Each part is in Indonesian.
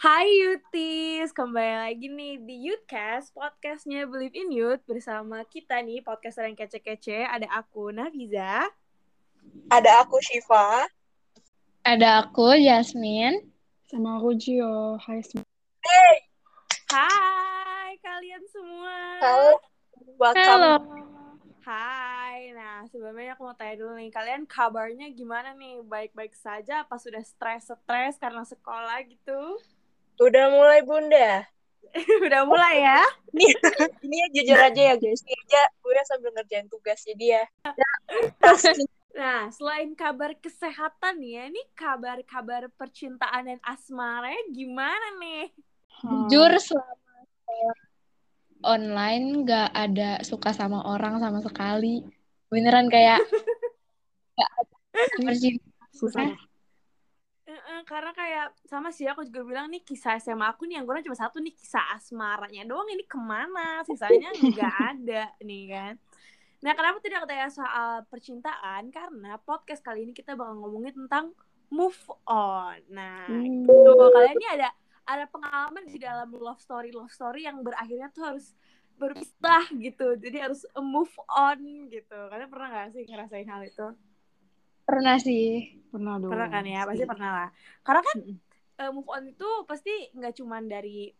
Hai Yutis, kembali lagi nih di Youthcast, podcastnya Believe in Youth bersama kita nih, podcaster yang kece-kece. Ada aku, Nafiza. Ada aku, Shiva. Ada aku, Jasmine. Sama aku, Gio. Hai semua. Hey! Hai kalian semua. Halo. Welcome. Halo. Hai, nah sebelumnya aku mau tanya dulu nih, kalian kabarnya gimana nih? Baik-baik saja apa sudah stres-stres karena sekolah gitu? Udah mulai, Bunda. Udah mulai ya? Ini, ini ya jujur aja ya, guys. Ini aja gue sambil ngerjain tugas jadi ya. Nah, selain kabar kesehatan nih ya, ini kabar-kabar percintaan dan asmaranya gimana nih? Jujur selama online nggak ada suka sama orang sama sekali. Beneran kayak nggak ada percintaan. Susah. Karena kayak sama sih aku juga bilang nih kisah SMA aku nih yang gue cuma satu nih kisah asmaranya doang ini ke mana? Sisanya nggak ada nih kan. Nah kenapa tidak tanya soal percintaan? Karena podcast kali ini kita bakal ngomongin tentang move on. Nah Hmm. gitu kalian ini ada ada pengalaman di dalam love story love story yang berakhirnya tuh harus berpisah gitu. Jadi harus move on gitu. Kalian pernah gak sih ngerasain hal itu Pernah sih. Pernah dong. pernah kan ya pasti pernah lah karena kan eh, move on itu pasti nggak cuman dari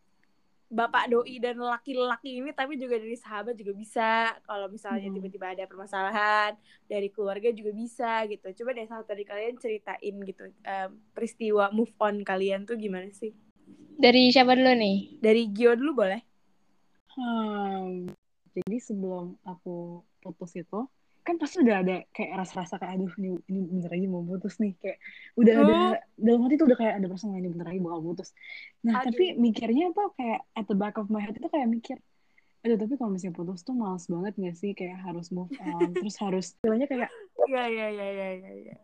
bapak doi dan laki-laki ini tapi juga dari sahabat juga bisa kalau misalnya Hmm. tiba-tiba ada permasalahan dari keluarga juga bisa gitu coba deh salah tadi kalian ceritain gitu eh, peristiwa move on kalian tuh gimana sih Dari siapa dulu nih? dari Gio dulu boleh Hmm, jadi sebelum aku putus itu, kan pasti udah ada kayak rasa-rasa kayak aduh ini, ini bentar lagi mau putus nih kayak udah ada Oh. dalam hati tuh udah kayak ada perasaan ini bentar lagi bakal putus. Nah Aduh. tapi mikirnya apa kayak at the back of my head itu kayak mikir aduh tapi kalau misalnya putus tuh males banget gak sih kayak harus move on terus harus istilahnya kayak iya iya iya iya iya iya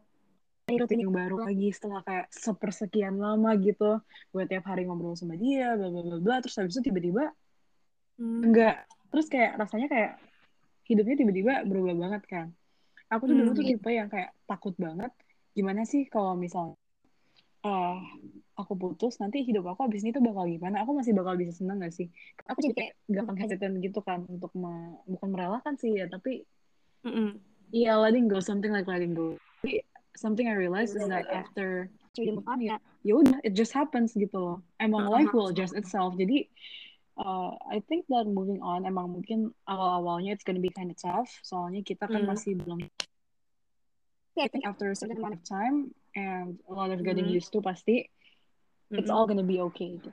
rutin yang baru lagi setelah kayak sepersekian lama gitu gue tiap hari ngobrol sama dia bla bla bla bla terus habis itu tiba-tiba Hmm. enggak terus kayak rasanya kayak hidupnya tiba-tiba berubah banget kan aku tuh dulu Hmm. tuh tipe yang kayak takut banget gimana sih kalau misalnya eh aku putus nanti hidup aku abis ini tuh bakal gimana aku masih bakal bisa seneng gak sih aku jadi kayak gampang hesitant gitu kan untuk me- bukan merelakan sih ya tapi. Iya, letting go, something like letting go. Tapi something I realized is that Iya. after jadi move on ya, ya udah, it just happens gitu loh. Emang life will adjust itself. Jadi, uh, I think that moving on emang mungkin awal-awalnya it's gonna be kind of tough. Soalnya kita kan Hmm. masih belum. I think after a certain amount of time and a lot of getting Hmm. used to pasti, it's Mm-mm. all gonna be okay gitu.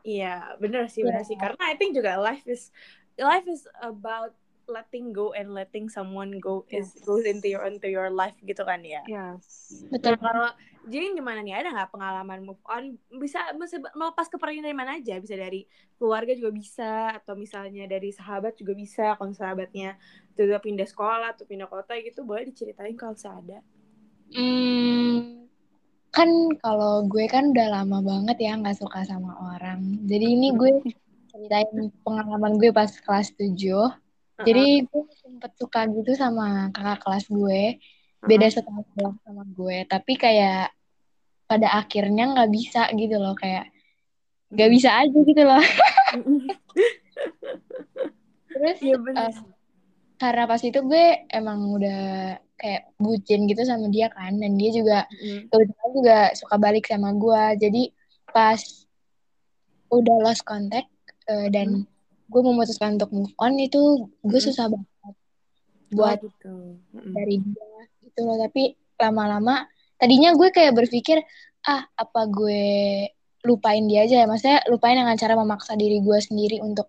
Iya, bener sih, bener Iya. sih. Karena I think juga life is life is about letting go and letting someone go is Yes. goes into your into your life gitu kan ya. Yes. Betul. Kalau jadi gimana nih? Ada nggak pengalaman move on? Bisa, bisa melepas kepergian dari mana aja? Bisa dari keluarga juga bisa, atau misalnya dari sahabat juga bisa. Kalau sahabatnya tiba pindah sekolah atau pindah kota gitu, boleh diceritain kalau ada. Hmm, kan kalau gue kan udah lama banget ya nggak suka sama orang. Jadi ini gue ceritain pengalaman gue pas kelas 7. Jadi gue sempet suka gitu sama kakak kelas gue. Beda setahun kelas sama gue. Tapi kayak pada akhirnya nggak bisa gitu loh. Kayak nggak bisa aja gitu loh. Terus Iya bener. eh, karena pas itu gue emang udah kayak bucin gitu sama dia kan. Dan dia juga Mm-mm. kebetulan juga suka balik sama gue. Jadi pas udah lost contact eh, dan gue memutuskan untuk move on itu gue Hmm. susah banget Oh, buat gitu. Dari dia gitu loh. Tapi lama-lama tadinya gue kayak berpikir ah apa gue lupain dia aja ya. Maksudnya lupain dengan cara memaksa diri gue sendiri untuk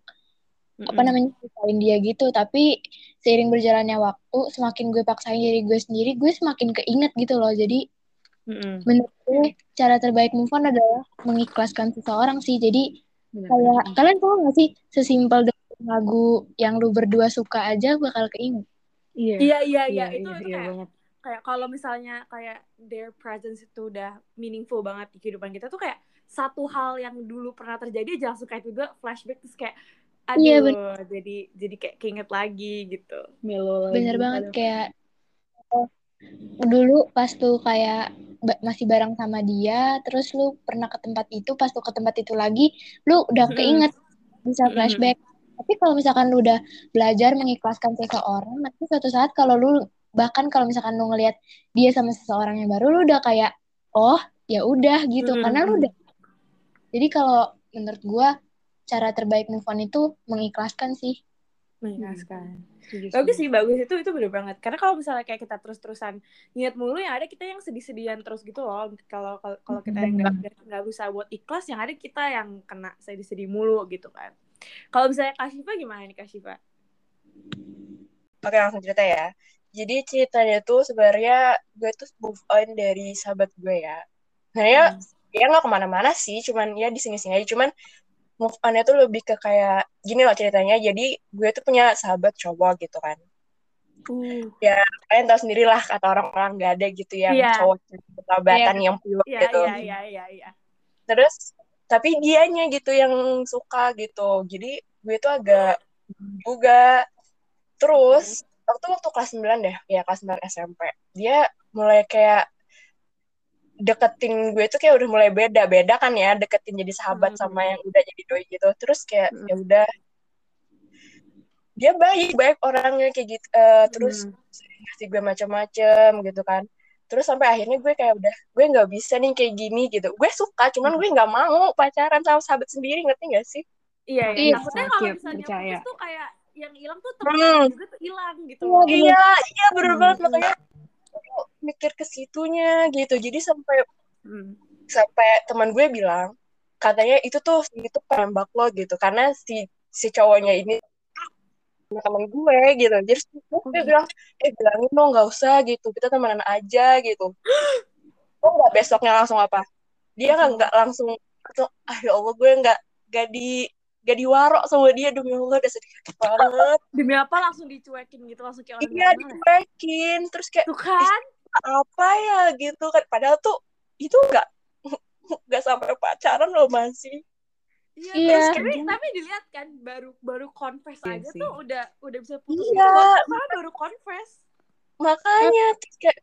apa Mm-mm. namanya lupain dia gitu. Tapi seiring berjalannya waktu semakin gue paksain diri gue sendiri gue semakin keinget gitu loh. Jadi Mm-mm. menurut gue cara terbaik move on adalah mengikhlaskan seseorang sih jadi kayak kalian tahu gak sih sesimpel lagu yang lu berdua suka aja bakal keinget Iya. Iya, iya, iya. Iya, Itu, iya, itu iya kayak banget. kayak kalau misalnya kayak their presence itu udah meaningful banget di kehidupan kita tuh kayak satu hal yang dulu pernah terjadi aja langsung kayak tiba flashback terus kayak aduh Iya, jadi jadi kayak keinget lagi gitu Melo lagi. bener banget Aduh. kayak oh, dulu pas tuh kayak ba- masih bareng sama dia, terus lu pernah ke tempat itu, pas lu ke tempat itu lagi, lu udah keinget, bisa flashback. Tapi kalau misalkan lu udah belajar mengikhlaskan seseorang, nanti suatu saat kalau lu bahkan kalau misalkan lu ngelihat dia sama seseorang yang baru, lu udah kayak, oh ya udah gitu, Mm-mm. karena lu udah. Jadi kalau menurut gua cara terbaik move on itu mengikhlaskan sih. mengikhlaskan. Setuju, bagus sih bagus. Itu itu bener banget. Karena kalau misalnya kayak kita terus terusan niat mulu yang ada kita yang sedih sedihan terus gitu loh. Kalau kalau kalau kita yang nggak nggak- nggak bisa buat ikhlas yang ada kita yang kena sedih sedih mulu gitu kan kalau misalnya Kashifa gimana nih Kashifa Oke, langsung cerita ya. Jadi ceritanya tuh sebenarnya gue tuh move on dari sahabat gue ya. Sebenarnya dia nggak ke mana-mana sih, cuman ya di sini-sini aja. Cuman move on-nya tuh lebih ke kayak gini loh ceritanya. Jadi gue tuh punya sahabat cowok gitu kan. uh Kalian tahu sendiri lah kata orang-orang gak ada gitu yang Iya. cowok sahabatan yang pure iya gitu. iya iya iya iya Terus tapi dianya gitu yang suka gitu. Jadi gue tuh agak juga. Terus waktu waktu kelas 9 deh, ya kelas 9 SMP. Dia mulai kayak deketin gue tuh kayak udah mulai beda beda kan ya deketin jadi sahabat Hmm. sama yang udah jadi doi gitu terus kayak Hmm. ya udah dia baik baik orangnya kayak gitu Eh, terus Hmm. ngasih gue macam-macam gitu kan terus sampai akhirnya gue kayak udah gue nggak bisa nih kayak gini gitu gue suka cuman gue nggak mau pacaran sama sahabat sendiri ngerti gak sih iya Iya. iya takutnya kalau Sakit, misalnya percaya. putus tuh kayak yang hilang tuh Hmm. teman juga tuh hilang gitu Iya, loh bener. iya iya bener Hmm. banget makanya aku mikir ke situnya gitu jadi sampai Hmm. sampai teman gue bilang katanya itu tuh itu penembak lo gitu karena si si cowoknya ini teman gue gitu. Jadi gue Oh, gitu. bilang eh bilangin dong nggak usah gitu. Kita temenan aja gitu. Oh nggak besoknya langsung apa? Dia nggak nggak langsung langsung ah ya allah gue nggak nggak di nggak diwarok sama dia demi allah udah sedih banget. Demi apa langsung dicuekin gitu langsung kayak orang iya ya? dicuekin terus kayak tuh kan? apa ya gitu. Kan padahal tuh itu nggak nggak sampai pacaran loh masih Iya, Iya. terus tapi tapi dilihat kan baru baru confess Iya aja sih. tuh udah udah bisa putus Iya. Karena baru confess. makanya terus kayak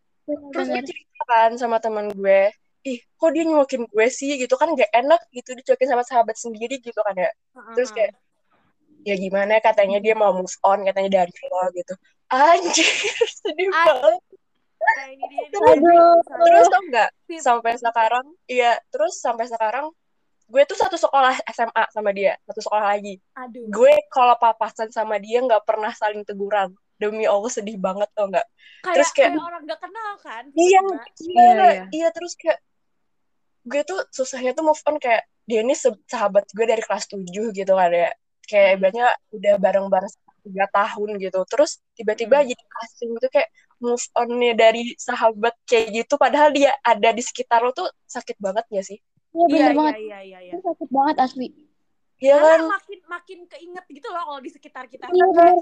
terus gue cerita kan sama teman gue ih kok dia nyuakin gue sih gitu kan gak enak gitu dicuekin sama sahabat sendiri gitu kan ya terus kayak ya gimana katanya dia mau move on katanya dari lo gitu anjir sedih banget nah ini dia. Aduh. terus tau nggak sampai sekarang iya terus sampai sekarang gue tuh satu sekolah SMA sama dia satu sekolah lagi. Aduh. Gue kalau papasan sama dia nggak pernah saling teguran. Demi Allah sedih banget tau nggak? Terus kayak- kayak orang gak kenal kan? Iya iya Iya, iya. iya terus kayak gue tuh susahnya tuh move on kayak dia ini sahabat gue dari kelas 7 gitu kan ya. Kayak Hmm. ibaratnya udah bareng-bareng tiga tahun gitu. Terus tiba-tiba Hmm. jadi asing tuh kayak move on-nya dari sahabat kayak gitu. Padahal dia ada di sekitar lo tuh sakit banget gak sih Iya iya bener iya banget. iya iya iya Itu sakit banget asli. Iya kan karena makin makin keinget gitu loh kalau di sekitar kita Iya bener.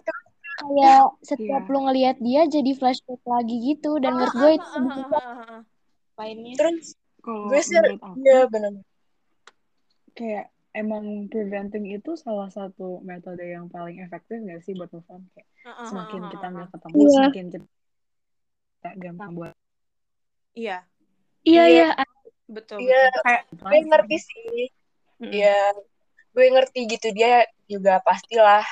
Kayak setiap Iya. lu ngelihat dia jadi flashback lagi gitu. Dan menurut gue itu lainnya. terus Kalau gue sih menurut aku iya benar kayak emang preventing itu salah satu metode yang paling efektif gak sih buat move on kayak semakin kita nggak ketemu Iya. semakin kita gampang buat iya Iya Iya. Iya. betul Iya. kayak gue ngerti sih. Iya, gue ngerti gitu dia juga pastilah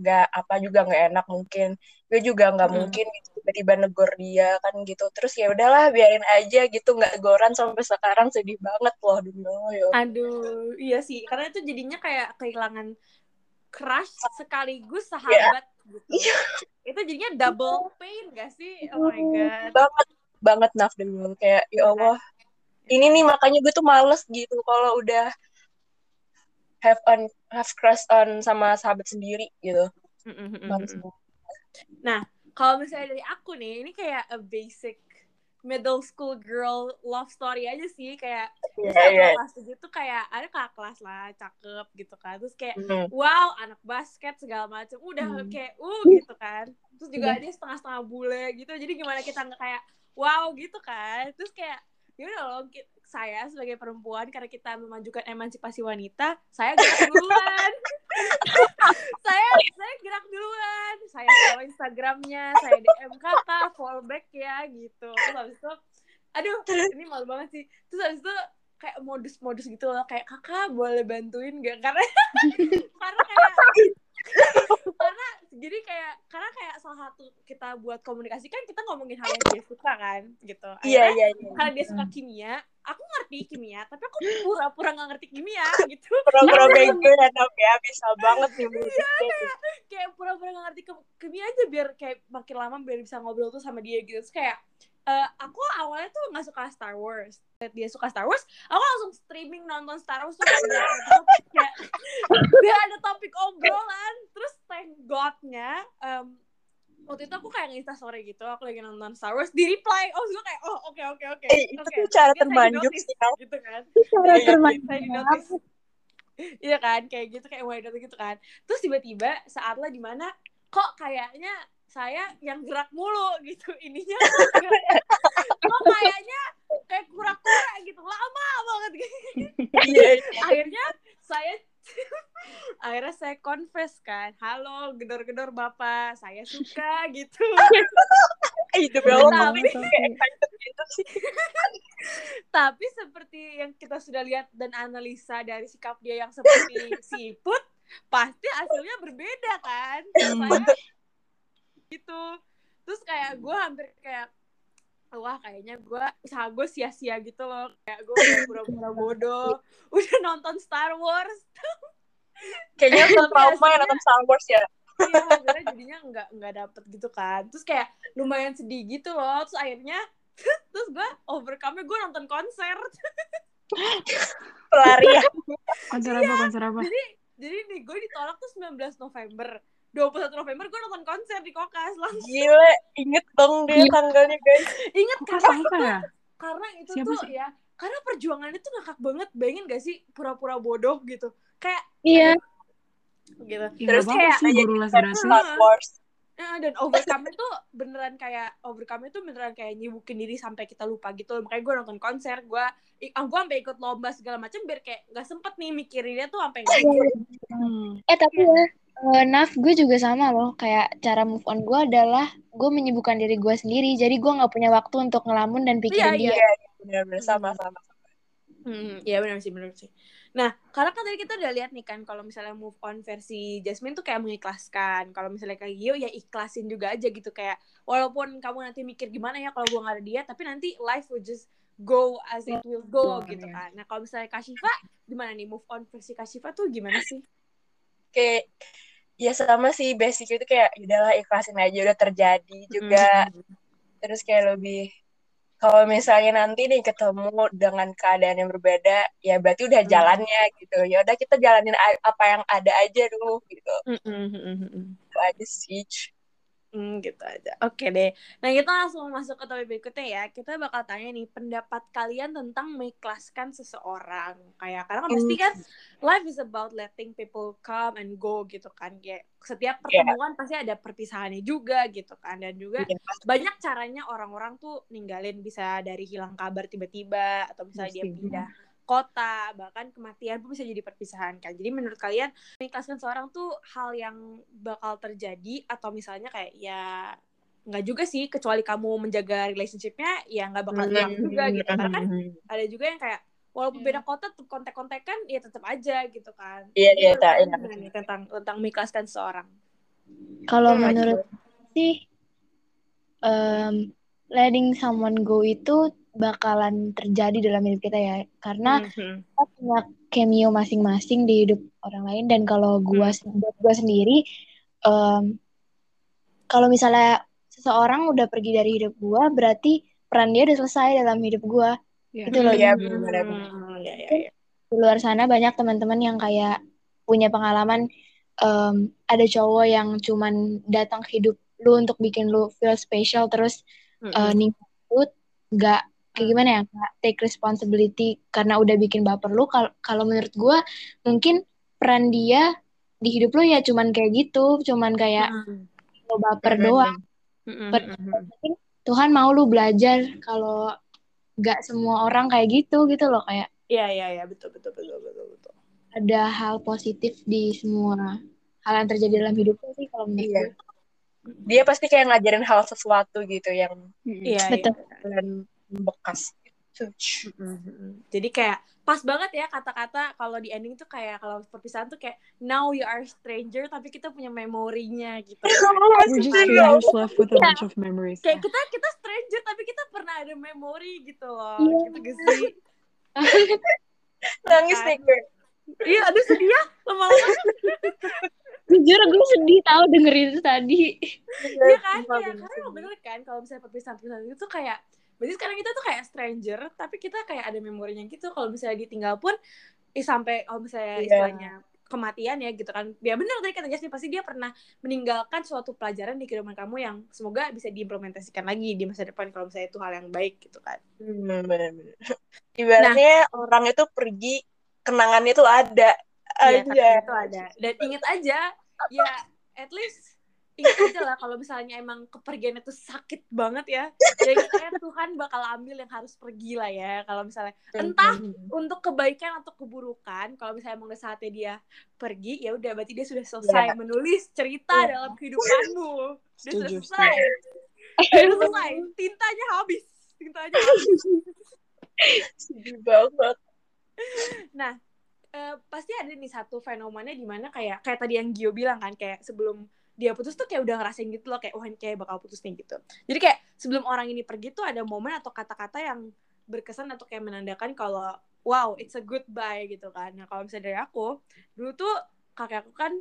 nggak apa juga nggak enak mungkin. Gue juga nggak Mm. mungkin gitu, tiba-tiba negor dia kan gitu. Terus ya udahlah biarin aja gitu nggak goran sampai sekarang sedih banget loh Allah ya. aduh iya sih karena itu jadinya kayak kehilangan crush sekaligus sahabat gitu Iya. itu jadinya double pain gak sih oh my god Banget banget naf Allah kayak ya Allah. Ini nih makanya gue tuh males gitu kalau udah have on have crush on sama sahabat sendiri gitu. Mm, mm, mm, Males mm. banget. kalau misalnya dari aku nih ini kayak a basic middle school girl love story aja sih kayak Iya, terus iya. kelas tuh kayak ada kakak kelas lah cakep gitu kan terus kayak Hmm. wow anak basket segala macam udah Hmm. kayak uh gitu kan terus juga Iya. dia setengah-setengah bule gitu jadi gimana kita nggak kayak wow gitu kan terus kayak ya udah loh ki- saya sebagai perempuan karena kita memajukan emansipasi wanita saya gerak duluan. Saya saya gerak duluan. Saya follow instagramnya saya dm kakak fallback ya gitu. Terus habis itu aduh ini malu banget sih. Terus habis itu kayak modus-modus gitu loh kayak kakak boleh bantuin gak karena karena kayak karena jadi kayak karena kayak salah satu kita buat komunikasi kan kita ngomongin hal yang dia suka kan gitu Iya, iya, iya. karena dia suka kimia aku ngerti kimia tapi aku pura-pura nggak ngerti kimia gitu Pura-pura bego ya, tapi ya bisa banget nih musiknya. kayak pura-pura gak ngerti kimia aja biar kayak makin lama biar bisa ngobrol tuh sama dia gitu Terus kayak eh, aku awalnya tuh nggak suka Star Wars. Dia suka Star Wars aku langsung streaming nonton Star Wars tuh kayak biar ada topik obrolan. Terus thank God-nya em, waktu itu aku kayak nge story gitu aku lagi nonton Star Wars di reply. Oh gue kayak oh oke oke oke. Eh, itu tuh cara Dia di-notice, sih, gitu kan. Cara Iya, notice. Iya kan kayak gitu kayak dari gitu kan. Terus tiba-tiba saatnya di mana kok kayaknya saya yang gerak mulu gitu ininya kok kayaknya kayak kura-kura gitu lama banget gitu Iya, iya. akhirnya saya akhirnya saya confess kan halo gedor-gedor bapak saya suka gitu Hidup ya Allah, Tapi- sih. seperti yang kita sudah lihat dan analisa dari sikap dia yang seperti siput pasti hasilnya berbeda kan saya gitu terus kayak gue hampir kayak wah kayaknya gue usaha gue sia-sia gitu loh kayak gue pura-pura bodoh udah nonton Star Wars Kayaknya tuh trauma yang nonton Star Wars ya. iya hasilnya jadinya nggak nggak dapet gitu kan terus kayak lumayan sedih gitu loh terus akhirnya terus gue overcome gue nonton konser Pelarian. Konser apa? Konser apa? jadi jadi nih gue ditolak tuh 19 November 21 November gue nonton konser di Kokas langsung Gila, inget dong deh tanggalnya guys. inget karena apa ya? karena itu Siapa tuh sih? ya karena perjuangannya tuh ngakak banget bayangin gak sih pura-pura bodoh gitu kayak Iya, gitu Ya, Terus kayak sih aja Star. Wars. Nah, dan overcome itu beneran kayak overcome itu beneran kayak nyibukin diri sampai kita lupa gitu loh. Makanya gue nonton konser, gue ah, gue sampai ikut lomba segala macam biar kayak nggak sempet nih mikirinnya tuh sampai nggak Hmm. eh tapi ya, eh, Naf, gue juga sama loh. Kayak cara move on gue adalah gue menyibukkan diri gue sendiri. Jadi gue nggak punya waktu untuk ngelamun dan pikirin Iya, dia. Bener-bener sama-sama. Hmm, iya benar sih benar sih. Nah, karena kan tadi kita udah lihat nih kan kalau misalnya move on versi Jasmine tuh kayak mengikhlaskan. Kalau misalnya kayak Gio ya ikhlasin juga aja gitu kayak walaupun kamu nanti mikir gimana ya kalau gua nggak ada dia, tapi nanti life will just go as it will go Iya, gitu iya. kan. Nah, kalau misalnya Kashifa gimana nih move on versi Kashifa tuh gimana sih? Kayak ya sama sih basic itu kayak "Ya udahlah ikhlasin aja udah terjadi juga. Terus kayak lebih kalau misalnya nanti nih ketemu dengan keadaan yang berbeda, ya berarti udah Hmm. jalannya gitu. Ya udah kita jalanin apa yang ada aja dulu gitu. Mm-mm. Itu aja sih. Hmm, gitu aja. Oke deh. Nah, kita langsung masuk ke topik berikutnya ya. Kita bakal tanya nih pendapat kalian tentang mengikhlaskan seseorang. Kayak karena kan pasti kan life is about letting people come and go gitu kan. Kayak setiap pertemuan pasti ada perpisahannya juga gitu kan. Dan juga Iya, banyak caranya orang-orang tuh ninggalin bisa dari hilang kabar tiba-tiba atau misalnya dia pindah kota bahkan kematian pun bisa jadi perpisahan kan. Jadi menurut kalian mengikhlaskan seorang tuh hal yang bakal terjadi atau misalnya kayak ya nggak juga sih kecuali kamu menjaga relationshipnya ya nggak bakal hilang juga gitu. Karena kan ada juga yang kayak walaupun Iya. beda kota tetap kontak-kontakan ya tetap aja gitu kan. Iya, iya, tak, iya. tentang tentang mengikhlaskan seorang? Kalau Iya, menurut sih, em, letting someone go itu bakalan terjadi dalam hidup kita ya. Karena Mhm. kita punya cameo masing-masing di hidup orang lain. Dan kalau gua, buat gua sendiri, em, kalau misalnya seseorang udah pergi dari hidup gua, berarti peran dia udah selesai dalam hidup gua. Iya. Itu loh. Iya, benar-benar. Hmm, ya, ya, ya. Di luar sana banyak teman-teman yang kayak punya pengalaman em, ada cowok yang cuman datang ke hidup lu untuk bikin lu feel special terus Mhm. uh, ninggalin lu nggak kayak gimana ya nggak take responsibility karena udah bikin baper lu Kal- kalau menurut gua mungkin peran dia di hidup lu ya cuman kayak gitu cuman kayak Mhm. lu baper Mhm. doang Mhm, Per- mhm. Mungkin Tuhan mau lu belajar kalau nggak semua orang kayak gitu gitu loh kayak Iya iya iya betul betul betul betul betul. ada hal positif di semua hal yang terjadi dalam hidupnya sih kalau menurut Iya. gue Dia pasti kayak ngajarin hal sesuatu gitu yang. Iya Betul. iya. dan bekas gitu. Mm-hmm. Jadi kayak pas banget ya kata-kata kalau di ending tuh kayak kalau perpisahan tuh kayak now you are stranger tapi kita punya memorinya gitu. We're just left with a bunch of memories. Kayak kita kita stranger tapi kita pernah ada memori gitu loh. Yeah. Gitu gak sih? Nangis nih gue. Iya, aduh sedih ya lama-lama. Jujur gue sedih tau dengerin itu tadi. Iya kan, kayak karena bener kan kalau misalnya perpisahan-perpisahan itu tuh kayak berarti sekarang kita tuh kayak stranger tapi kita kayak ada memorinya gitu. Kalau misalnya ditinggal pun eh, sampai kalau misalnya yeah. istilahnya kematian ya gitu kan. Ya benar tadi kata Jasmine pasti dia pernah meninggalkan suatu pelajaran di kehidupan kamu yang semoga bisa diimplementasikan lagi di masa depan kalau misalnya itu hal yang baik gitu kan. Hmm, benar-benar ibaratnya nah, orang itu pergi kenangannya itu ada. Iya, aja itu ada. Dan inget aja ya at least ingat aja lah kalau misalnya emang kepergian itu sakit banget ya ya kayak Tuhan bakal ambil yang harus pergi lah ya kalau misalnya. Entah untuk kebaikan atau keburukan kalau misalnya emang udah saatnya dia pergi ya udah berarti dia sudah selesai yeah. menulis cerita yeah. dalam kehidupanmu. Dia sudah selesai. Sudah selesai. Tintanya habis. Tintanya habis. Sedih banget. Nah uh, pasti ada nih satu fenomena di mana kayak kayak tadi yang Gio bilang kan kayak sebelum dia putus tuh kayak udah ngerasain gitu loh kayak wah kayak bakal putus nih gitu. Jadi kayak sebelum orang ini pergi tuh ada momen atau kata-kata yang berkesan atau kayak menandakan kalau wow it's a goodbye gitu kan. Nah kalau misalnya dari aku dulu tuh kakek aku kan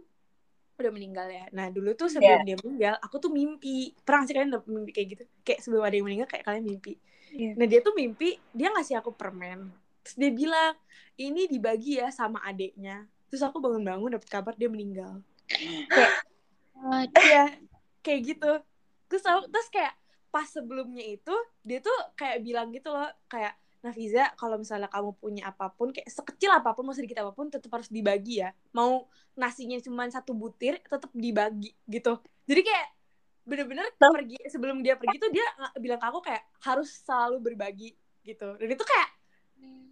udah meninggal ya. Nah dulu tuh sebelum yeah. dia meninggal aku tuh mimpi. Pernah sih kalian mimpi kayak gitu? Kayak sebelum ada yang meninggal kayak kalian mimpi? Yeah. nah dia tuh mimpi dia ngasih aku permen. Terus dia bilang ini dibagi ya sama adiknya. Terus aku bangun-bangun dapet kabar dia meninggal. Kayak Iya, kayak gitu. Terus terus kayak pas sebelumnya itu dia tuh kayak bilang gitu loh, kayak Nafiza kalau misalnya kamu punya apa pun kayak sekecil apa pun mau sedikit apa pun tetap harus dibagi ya. Mau nasinya cuma satu butir tetap dibagi gitu. Jadi kayak bener-bener pergi sebelum dia pergi tuh dia bilang ke aku kayak harus selalu berbagi gitu. Dan itu kayak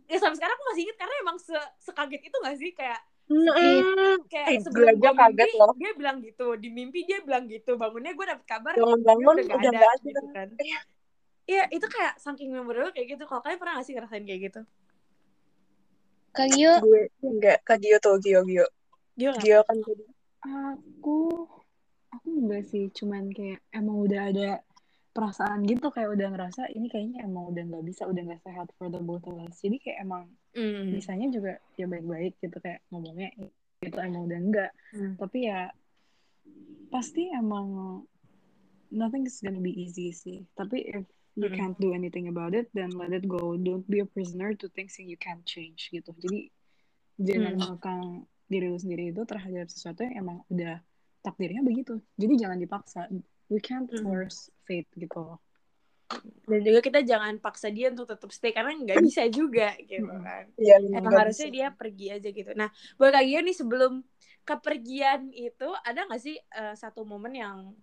ya sampai sekarang aku masih inget karena emang se sekaget itu gak sih kayak Mm, kayak eh, sebelum gue kaget mimpi, loh. dia bilang gitu. Di mimpi dia bilang gitu. Bangunnya gue dapet kabar bangun bangun udah gak ada, gitu kan. Iya. iya itu kayak saking memorable kayak gitu. Kalau kalian pernah gak sih ngerasain kayak gitu? Kak Gio? Gue enggak. Kak Gio tuh Gio Gio. Gio, Gio kan jadi aku aku enggak sih. Cuman kayak emang udah ada perasaan gitu. Kayak udah ngerasa ini kayaknya emang udah nggak bisa udah nggak sehat for the both of us. Jadi kayak emang mm. bisanya juga ya baik-baik gitu kayak ngomongnya itu emang udah enggak mm. tapi ya pasti emang nothing is gonna be easy sih tapi if you mm. can't do anything about it then let it go don't be a prisoner to things that you can't change gitu jadi jangan mm. mengekang diri lu sendiri itu terhadap sesuatu yang emang udah takdirnya begitu jadi jangan dipaksa we can't hmm. force fate gitu dan juga kita jangan paksa dia untuk tetap stay karena nggak bisa juga gitu hmm. kan. Ya, emang harusnya bisa. dia pergi aja gitu. Nah buat kak Gio nih sebelum kepergian itu ada nggak sih uh, satu momen yang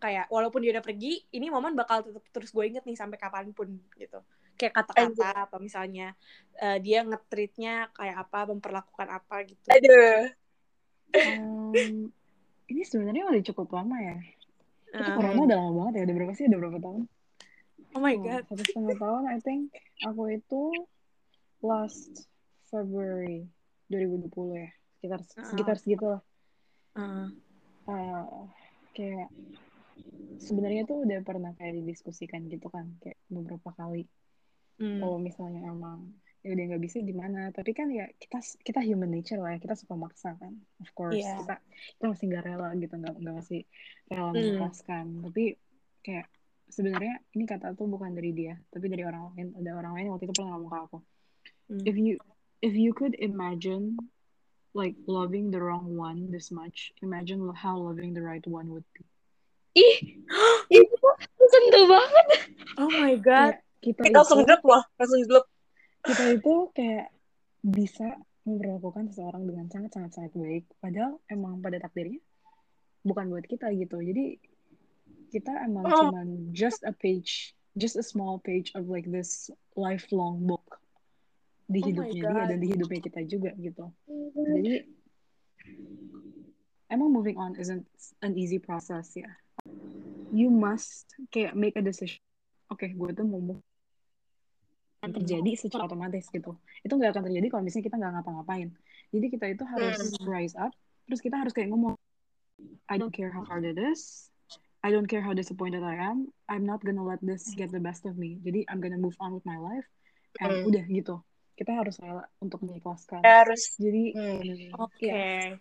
kayak walaupun dia udah pergi ini momen bakal tetap terus gue inget nih sampai kapan pun gitu. Kayak kata-kata apa misalnya uh, dia ngetritnya kayak apa memperlakukan apa gitu. Aduh. Um, ini sebenarnya udah cukup lama ya. Itu uh, corona udah lama banget ya udah berapa sih udah berapa tahun oh my god. satu setengah tahun I think. Aku itu last February 2020 ya. Sekitar uh, sekitar segitu lah uh. Uh, kayak sebenarnya tuh udah pernah kayak didiskusikan gitu kan kayak beberapa kali. Mm. kalau misalnya emang ya udah nggak bisa gimana. Tapi kan ya kita kita human nature lah ya kita suka maksa kan. Of course yeah. kita kita masih nggak rela gitu nggak nggak masih rela mm. melepaskan tapi kayak sebenarnya ini kata tuh bukan dari dia tapi dari orang lain ada orang lain waktu itu pernah ngomong ke aku. Mm. if you if you could imagine like loving the wrong one this much imagine how loving the right one would be. Ih itu sentuh banget. Oh my god. Ya, kita, kita langsung drop loh langsung drop. Kita itu kayak bisa memperlakukan seseorang dengan sangat sangat sangat baik padahal emang pada takdirnya bukan buat kita gitu. Jadi kita emang oh. cuman just a page just a small page of like this lifelong book di oh hidupnya. Dia dan di hidupnya kita juga gitu. Jadi emang moving on isn't an easy process ya. You must kayak make a decision. Oke okay, gue tuh mau move akan terjadi secara otomatis gitu. Itu nggak akan terjadi kalau misalnya kita nggak ngapa-ngapain. Jadi kita itu harus rise up, terus kita harus kayak ngomong, I don't care how hard it is, I don't care how disappointed I am, I'm not gonna let this get the best of me. Jadi I'm gonna move on with my life, and Hmm. udah gitu. Kita harus rela untuk mengikhlaskan. harus Jadi bener-bener, Oke. ya,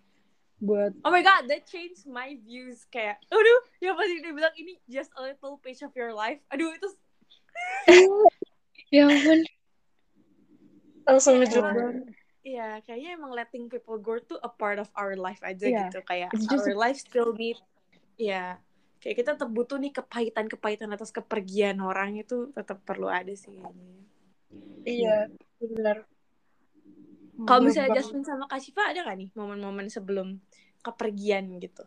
buat Oh my god, that changed my views kayak, aduh, yang pasti dia bilang ini just a little page of your life. Aduh, itu Ya ampun. langsung banget. Iya, kayaknya emang letting people go tuh a part of our life aja Iya, gitu. Kayak our life still need, ya, kayak kita tetap butuh nih kepahitan-kepahitan atas kepergian orang itu tetap perlu ada sih kayaknya. Iya, benar. Kalau misalnya banget. Jasmine sama Kak ada gak nih momen-momen sebelum kepergian gitu?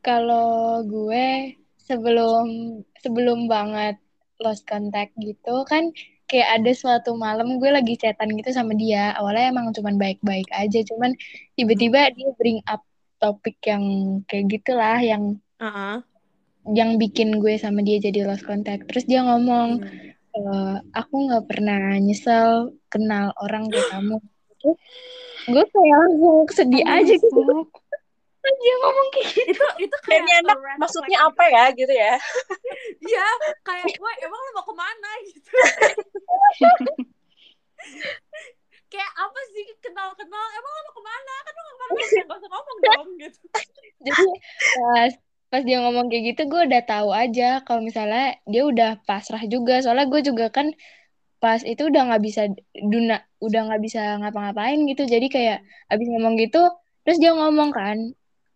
Kalau gue sebelum sebelum banget lost contact gitu kan kayak ada suatu malam gue lagi chatan gitu sama dia. Awalnya emang cuman baik-baik aja, cuman tiba-tiba dia bring up topik yang kayak gitulah yang Heeh. Yang bikin gue sama dia jadi lost contact. Terus dia ngomong, Hmm. "Eh, aku nggak pernah nyesel kenal orang kayak kamu. Terus gue kayak langsung sedih Oh, aja gitu. Terus dia ngomong kayak gitu. Itu itu Dan kayak anak red maksudnya flag apa ya gitu ya? Iya, kayak gue emang lu mau ke mana gitu. kayak apa sih kenal-kenal emang lu mau ke mana kan lu gak ya gak usah ngomong dong gitu Jadi pas pas dia ngomong kayak gitu gue udah tahu aja kalau misalnya dia udah pasrah juga. Soalnya gue juga kan pas itu udah nggak bisa duna udah nggak bisa ngapa-ngapain gitu. Jadi kayak abis ngomong gitu terus dia ngomong kan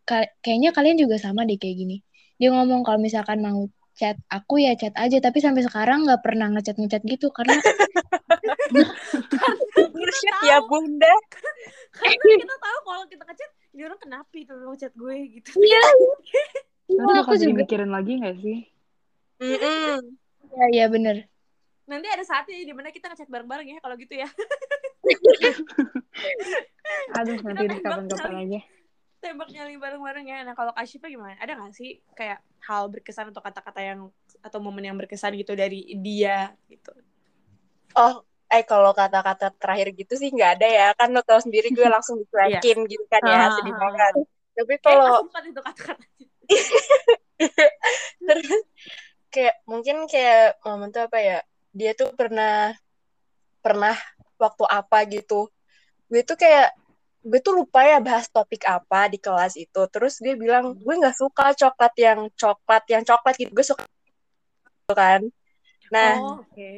"Ka- kayaknya kalian juga sama deh kayak gini. Dia ngomong kalau misalkan mau chat aku ya chat aja tapi sampai sekarang nggak pernah ngechat ngechat gitu karena Bullshit ya bunda. karena kita tahu kalau kita ngechat ini orang kenapa itu mau chat gue gitu iya Nanti Iya, aku bakal jadi juga mikirin lagi gak sih? Mm-mm. iya iya bener nanti ada saatnya di mana kita ngechat bareng-bareng ya kalau gitu ya Aduh, nanti Kita deh kapan-kapan tembak aja. tembak nyali bareng-bareng ya nah kalau Kashifa gimana ada gak sih kayak hal berkesan atau kata-kata yang atau momen yang berkesan gitu dari dia gitu Oh, eh kalau kata-kata terakhir gitu sih nggak ada ya. Kan lo tau sendiri gue langsung dicuekin gitu kan ya, Ah. sedih banget. Tapi kalau itu kata-kata terus kayak mungkin kayak momen tuh apa ya? Dia tuh pernah pernah waktu apa gitu. Gue tuh kayak gue tuh lupa ya bahas topik apa di kelas itu. Terus dia bilang gue nggak suka coklat yang coklat yang coklat gitu. Gue suka gitu kan. Nah, oh oke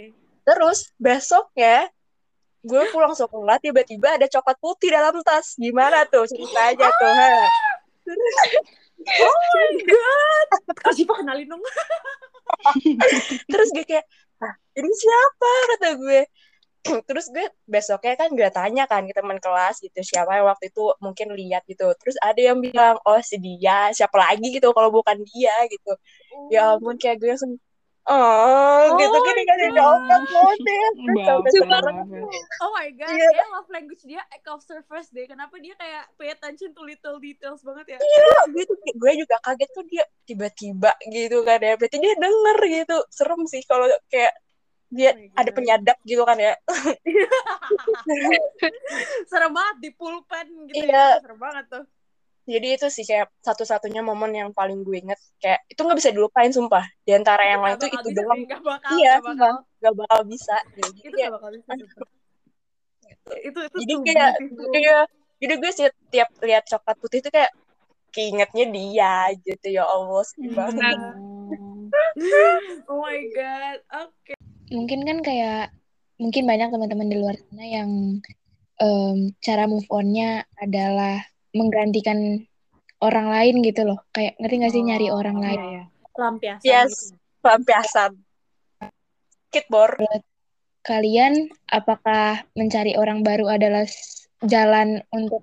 Terus besoknya gue pulang sekolah tiba-tiba ada coklat putih dalam tas. Gimana tuh cerita aja tuh. Ha? oh my god Kashifa kenalin dong Terus gue kayak, ah, ini siapa kata gue. Terus gue besoknya kan gue tanya kan ke teman kelas gitu siapa yang waktu itu mungkin lihat gitu. Terus ada yang bilang oh si dia siapa lagi gitu kalau bukan dia gitu. Ya ampun kayak gue langsung oh, gitu kan dikasih coklat sekarang baper. Oh my god, Iya. kayak love language dia act of service deh. Kenapa dia kayak pay attention to little details banget ya? gue tuh gue juga kaget tuh dia tiba-tiba gitu kan ya berarti dia denger gitu serem sih kalau kayak dia Oh ada penyadap gitu kan ya Serem banget di pulpen gitu Iya. ya. Serem banget tuh. Jadi itu sih kayak satu-satunya momen yang paling gue inget kayak itu nggak bisa dilupain sumpah di antara yang lain tuh itu bisa doang sih, gak bakal, iya gak bakal. gak bakal bisa gitu. Itu jadi, gak bakal bisa. Itu itu jadi kayak iya jadi gue setiap lihat coklat putih itu kayak keingetnya dia gitu ya Allah sedih banget Hmm. Oh my god. Oke. mungkin kan kayak mungkin banyak teman-teman di luar sana yang em, cara move on-nya adalah menggantikan orang lain gitu loh. Kayak ngerti gak sih nyari orang Iya, lain? iya. Lampiasan yes gitu. pelampiasan kitbor Kalian apakah mencari orang baru adalah jalan untuk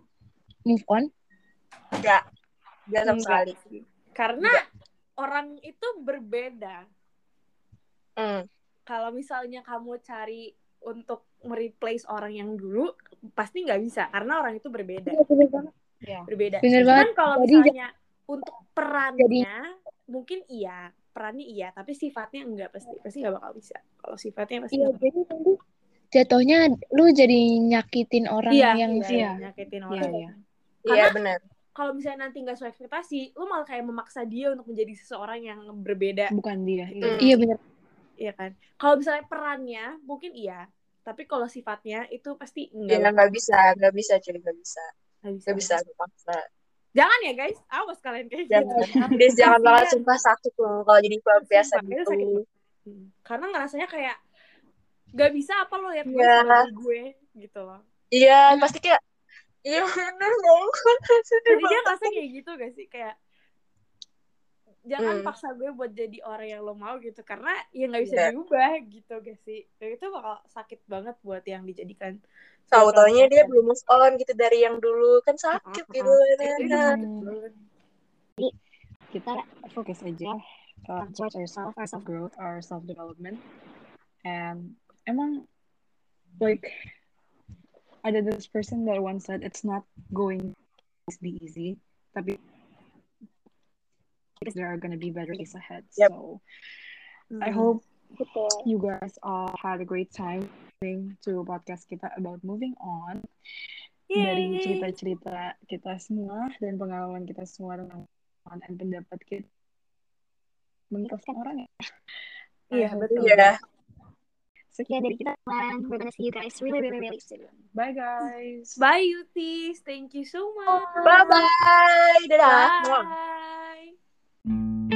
move on? enggak enggak sama sekali. Karena orang itu berbeda. Hmm. Kalau misalnya kamu cari untuk mereplace orang yang dulu, pasti nggak bisa karena orang itu berbeda. Iya. berbeda. Bener Cuman banget. kalau Jadi- misalnya untuk perannya mungkin iya, perannya iya, tapi sifatnya enggak pasti. Pasti nggak bakal bisa. Kalau sifatnya pasti Iya, jadi nanti jatuhnya lu jadi nyakitin orang iya yang iya, iya. nyakitin Iya, orang iya. Iya Karena- benar. kalau misalnya nanti nggak sesuai ekspektasi lu malah kayak memaksa dia untuk menjadi seseorang yang berbeda Bukan dia. Iya. Hmm. iya bener iya kan kalau misalnya perannya mungkin iya tapi kalau sifatnya itu pasti Ya enggak nggak bisa, nggak bisa cuy, nggak bisa, Nggak bisa. nggak bisa dipaksa. jangan ya guys awas kalian kayak Jangan, gitu jangan Kasian. banget sumpah sakit loh kalau jadi Sumpah, itu gitu. sakit. Hmm. karena ngerasanya kayak nggak bisa apa lo lihat gue sebagai gue gitu loh Iya, pasti kayak Iya bener dong. Jadi dia ngerasa kayak gitu gak sih kayak jangan Hmm. paksa gue buat jadi orang yang lo mau gitu karena ya nggak bisa Iya. diubah gitu gak sih kayak itu bakal sakit banget buat yang dijadikan Tahu taunya dia pelampiasan. belum move on gitu dari yang dulu kan sakit gitu. Itu- itu sakit banget. Kita fokus aja uh, towards ourself, our self growth, our self development. And emang like ada this person that once said it's not going to be easy, tapi there are gonna be better days ahead. Yep. So I Hmm. hope you guys all had a great time listening to podcast kita about moving on dari Yeay. cerita-cerita kita semua dan pengalaman kita semua tentang on dan pendapat kita mengikhlaskan orang ya. Iya, hope betul. Iya. Sekian dari kita and we're gonna see you guys really really really soon Bye guys. Bye Yutis, thank you so much. Bye bye. Dadah. Muah. Bye.